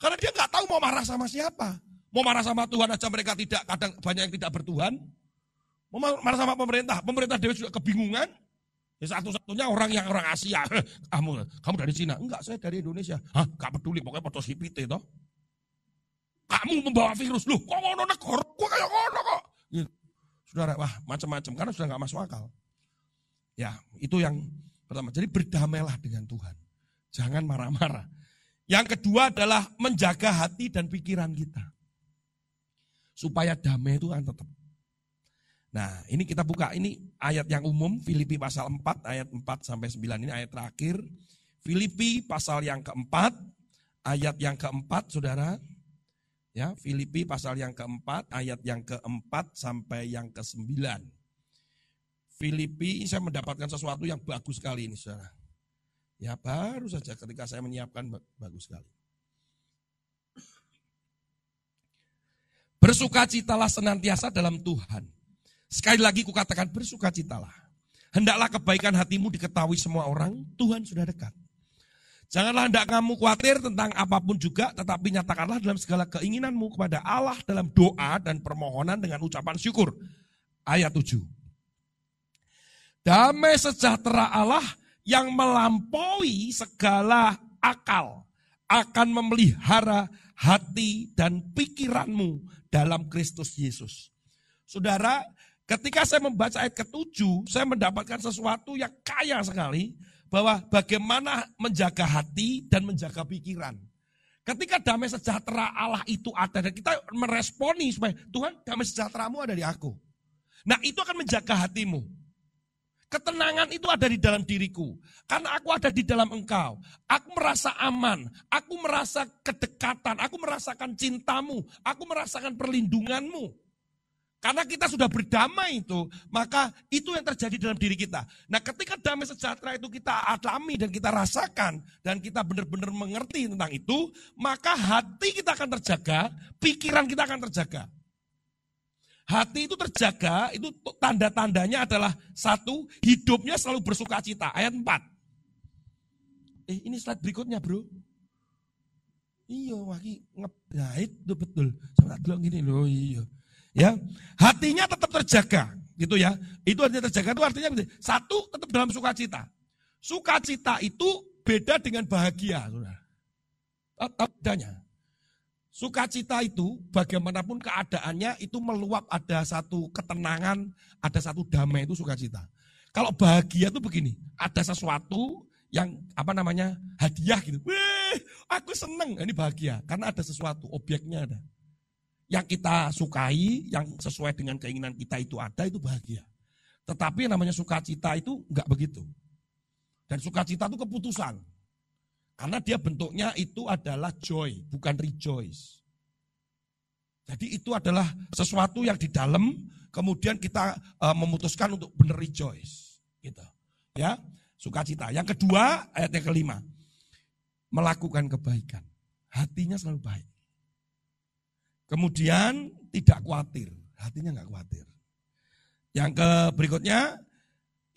Karena dia nggak tahu mau marah sama siapa. Mau marah sama Tuhan aja mereka tidak, kadang banyak yang tidak bertuhan. Mau marah sama pemerintah, pemerintah dia juga kebingungan. Ya satu-satunya orang yang orang Asia. Kamu, kamu dari Cina? Enggak, saya dari Indonesia. Hah, gak peduli, pokoknya foto sipite toh. Kamu membawa virus, loh kok ngono negara, kok kayak ngono kok. Gitu. Saudara, wah macam-macam, karena sudah gak masuk akal. Ya, itu yang pertama. Jadi berdamailah dengan Tuhan. Jangan marah-marah. Yang kedua adalah menjaga hati dan pikiran kita. Supaya damai itu kan tetap Nah, ini kita buka ini ayat yang umum Filipi pasal 4 ayat 4 sampai 9 ini ayat terakhir. Filipi pasal yang keempat ayat yang keempat Saudara. Ya, Filipi pasal yang keempat ayat yang keempat sampai yang kesembilan. Filipi saya mendapatkan sesuatu yang bagus sekali ini Saudara. Ya, baru saja ketika saya menyiapkan bagus sekali. Bersukacitalah senantiasa dalam Tuhan. Sekali lagi kukatakan bersukacitalah. Hendaklah kebaikan hatimu diketahui semua orang, Tuhan sudah dekat. Janganlah hendak kamu khawatir tentang apa pun juga, tetapi nyatakanlah dalam segala keinginanmu kepada Allah dalam doa dan permohonan dengan ucapan syukur. Ayat 7. Damai sejahtera Allah yang melampaui segala akal akan memelihara hati dan pikiranmu dalam Kristus Yesus. Saudara, Ketika saya membaca ayat ke-7, saya mendapatkan sesuatu yang kaya sekali bahwa bagaimana menjaga hati dan menjaga pikiran. Ketika damai sejahtera Allah itu ada dan kita meresponi supaya Tuhan damai sejahteramu ada di aku. Nah itu akan menjaga hatimu. Ketenangan itu ada di dalam diriku. Karena aku ada di dalam engkau. Aku merasa aman. Aku merasa kedekatan. Aku merasakan cintamu. Aku merasakan perlindunganmu. Karena kita sudah berdamai itu, maka itu yang terjadi dalam diri kita. Nah ketika damai sejahtera itu kita alami dan kita rasakan, dan kita benar-benar mengerti tentang itu, maka hati kita akan terjaga, pikiran kita akan terjaga. Hati itu terjaga, itu tanda-tandanya adalah satu, hidupnya selalu bersuka cita. Ayat 4. Eh ini slide berikutnya bro. Iya, waki ngejahit itu betul. Saya tak gini loh, iya. Ya, hatinya tetap terjaga, gitu ya. Itu artinya terjaga itu artinya satu tetap dalam sukacita. Sukacita itu beda dengan bahagia, saudara. Bedanya? Sukacita itu bagaimanapun keadaannya itu meluap ada satu ketenangan, ada satu damai itu sukacita. Kalau bahagia itu begini, ada sesuatu yang apa namanya hadiah gitu. Wih, aku seneng, ini bahagia karena ada sesuatu, objeknya ada yang kita sukai, yang sesuai dengan keinginan kita itu ada, itu bahagia. Tetapi yang namanya sukacita itu enggak begitu. Dan sukacita itu keputusan. Karena dia bentuknya itu adalah joy, bukan rejoice. Jadi itu adalah sesuatu yang di dalam, kemudian kita uh, memutuskan untuk benar rejoice. Gitu. Ya, sukacita. Yang kedua, ayat yang kelima. Melakukan kebaikan. Hatinya selalu baik. Kemudian tidak khawatir, hatinya nggak khawatir. Yang ke berikutnya,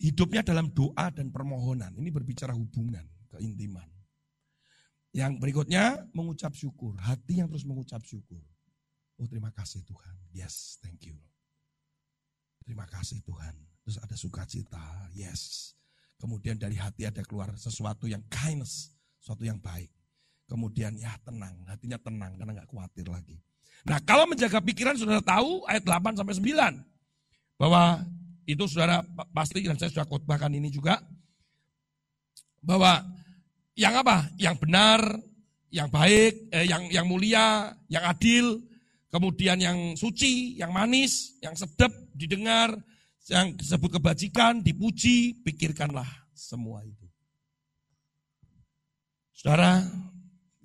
hidupnya dalam doa dan permohonan. Ini berbicara hubungan, keintiman. Yang berikutnya, mengucap syukur. Hati yang terus mengucap syukur. Oh terima kasih Tuhan. Yes, thank you. Terima kasih Tuhan. Terus ada sukacita. Yes. Kemudian dari hati ada keluar sesuatu yang kindness. Sesuatu yang baik. Kemudian ya tenang. Hatinya tenang karena nggak khawatir lagi. Nah kalau menjaga pikiran saudara tahu ayat 8 sampai 9. Bahwa itu saudara pasti dan saya sudah khotbahkan ini juga. Bahwa yang apa? Yang benar, yang baik, eh, yang yang mulia, yang adil, kemudian yang suci, yang manis, yang sedap didengar, yang disebut kebajikan, dipuji, pikirkanlah semua itu. Saudara,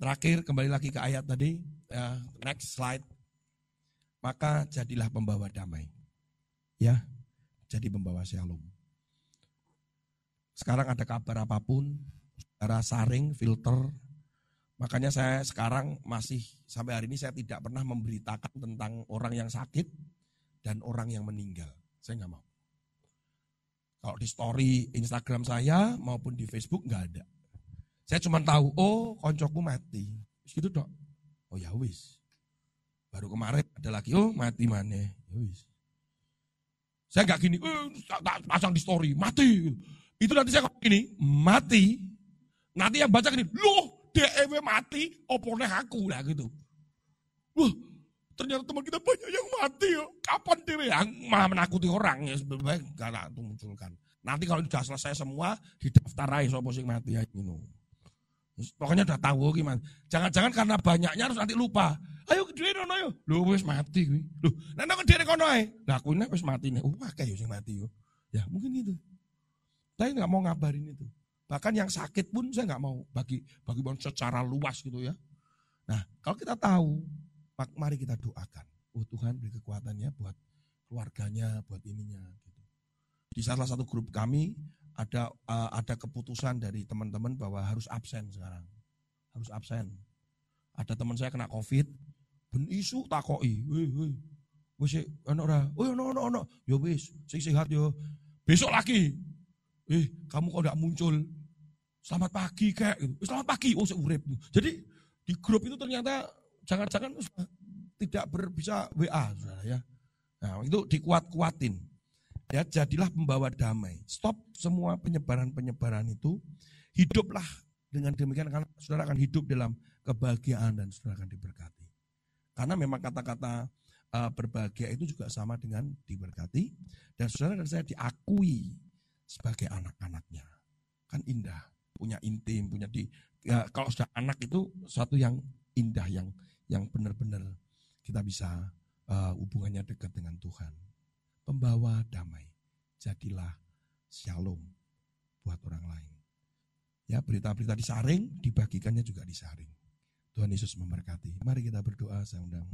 terakhir kembali lagi ke ayat tadi. Ya, next slide. Maka jadilah pembawa damai. Ya, jadi pembawa shalom. Sekarang ada kabar apa pun, saudara saring, filter. Makanya saya sekarang masih sampai hari ini saya tidak pernah memberitakan tentang orang yang sakit dan orang yang meninggal. Saya nggak mau. Kalau di story Instagram saya maupun di Facebook nggak ada. Saya cuma tahu, oh koncoku mati. Gitu dok. Oh ya wis. Baru kemarin ada lagi, oh mati mana? Ya wis. Saya nggak gini, eh, tak pasang di story, mati. Itu nanti saya gini, mati. Nanti yang baca gini, loh DEW mati, opone aku lah gitu. Wah, ternyata teman kita banyak yang mati ya. Kapan dia yang malah menakuti orang ya sebenarnya gak itu munculkan. Nanti kalau sudah selesai semua, didaftarai sopo sing mati ya ini. Pokoknya udah tahu gimana. Jangan-jangan karena banyaknya harus nanti lupa. Ayo ke diri kono yo. Lho wis mati kuwi. Lho, nek nang diri kono ae. Lah kuwi wis mati nih. Oh, akeh yo sing mati yo. Ya, mungkin itu. Tapi nggak mau ngabarin itu. Bahkan yang sakit pun saya nggak mau bagi bagi secara luas gitu ya. Nah, kalau kita tahu, mari kita doakan. Oh Tuhan beri kekuatannya buat keluarganya, buat ininya. Gitu. Di salah satu grup kami ada uh, ada keputusan dari teman-teman bahwa harus absen sekarang. Harus absen. Ada teman saya kena Covid, ben isu takoi, weh weh. Wis ono ora? Oh ono ono ono. Yo wis, sing sehat yo. Besok lagi. Eh, kamu kok enggak muncul? Selamat pagi kayak gitu. Selamat pagi. Oh, urip. Jadi di grup itu ternyata jangan-jangan tidak ber, bisa WA ya. Nah, itu dikuat-kuatin. Ya, jadilah pembawa damai. Stop semua penyebaran-penyebaran itu. Hiduplah dengan demikian karena saudara akan hidup dalam kebahagiaan dan saudara akan diberkati. Karena memang kata-kata uh, berbahagia itu juga sama dengan diberkati dan saudara dan saya diakui sebagai anak-anaknya. Kan indah, punya intim, punya di ya, kalau sudah anak itu suatu yang indah yang yang benar-benar kita bisa uh, hubungannya dekat dengan Tuhan pembawa damai. Jadilah shalom buat orang lain. Ya, berita-berita disaring, dibagikannya juga disaring. Tuhan Yesus memberkati. Mari kita berdoa, saya undang.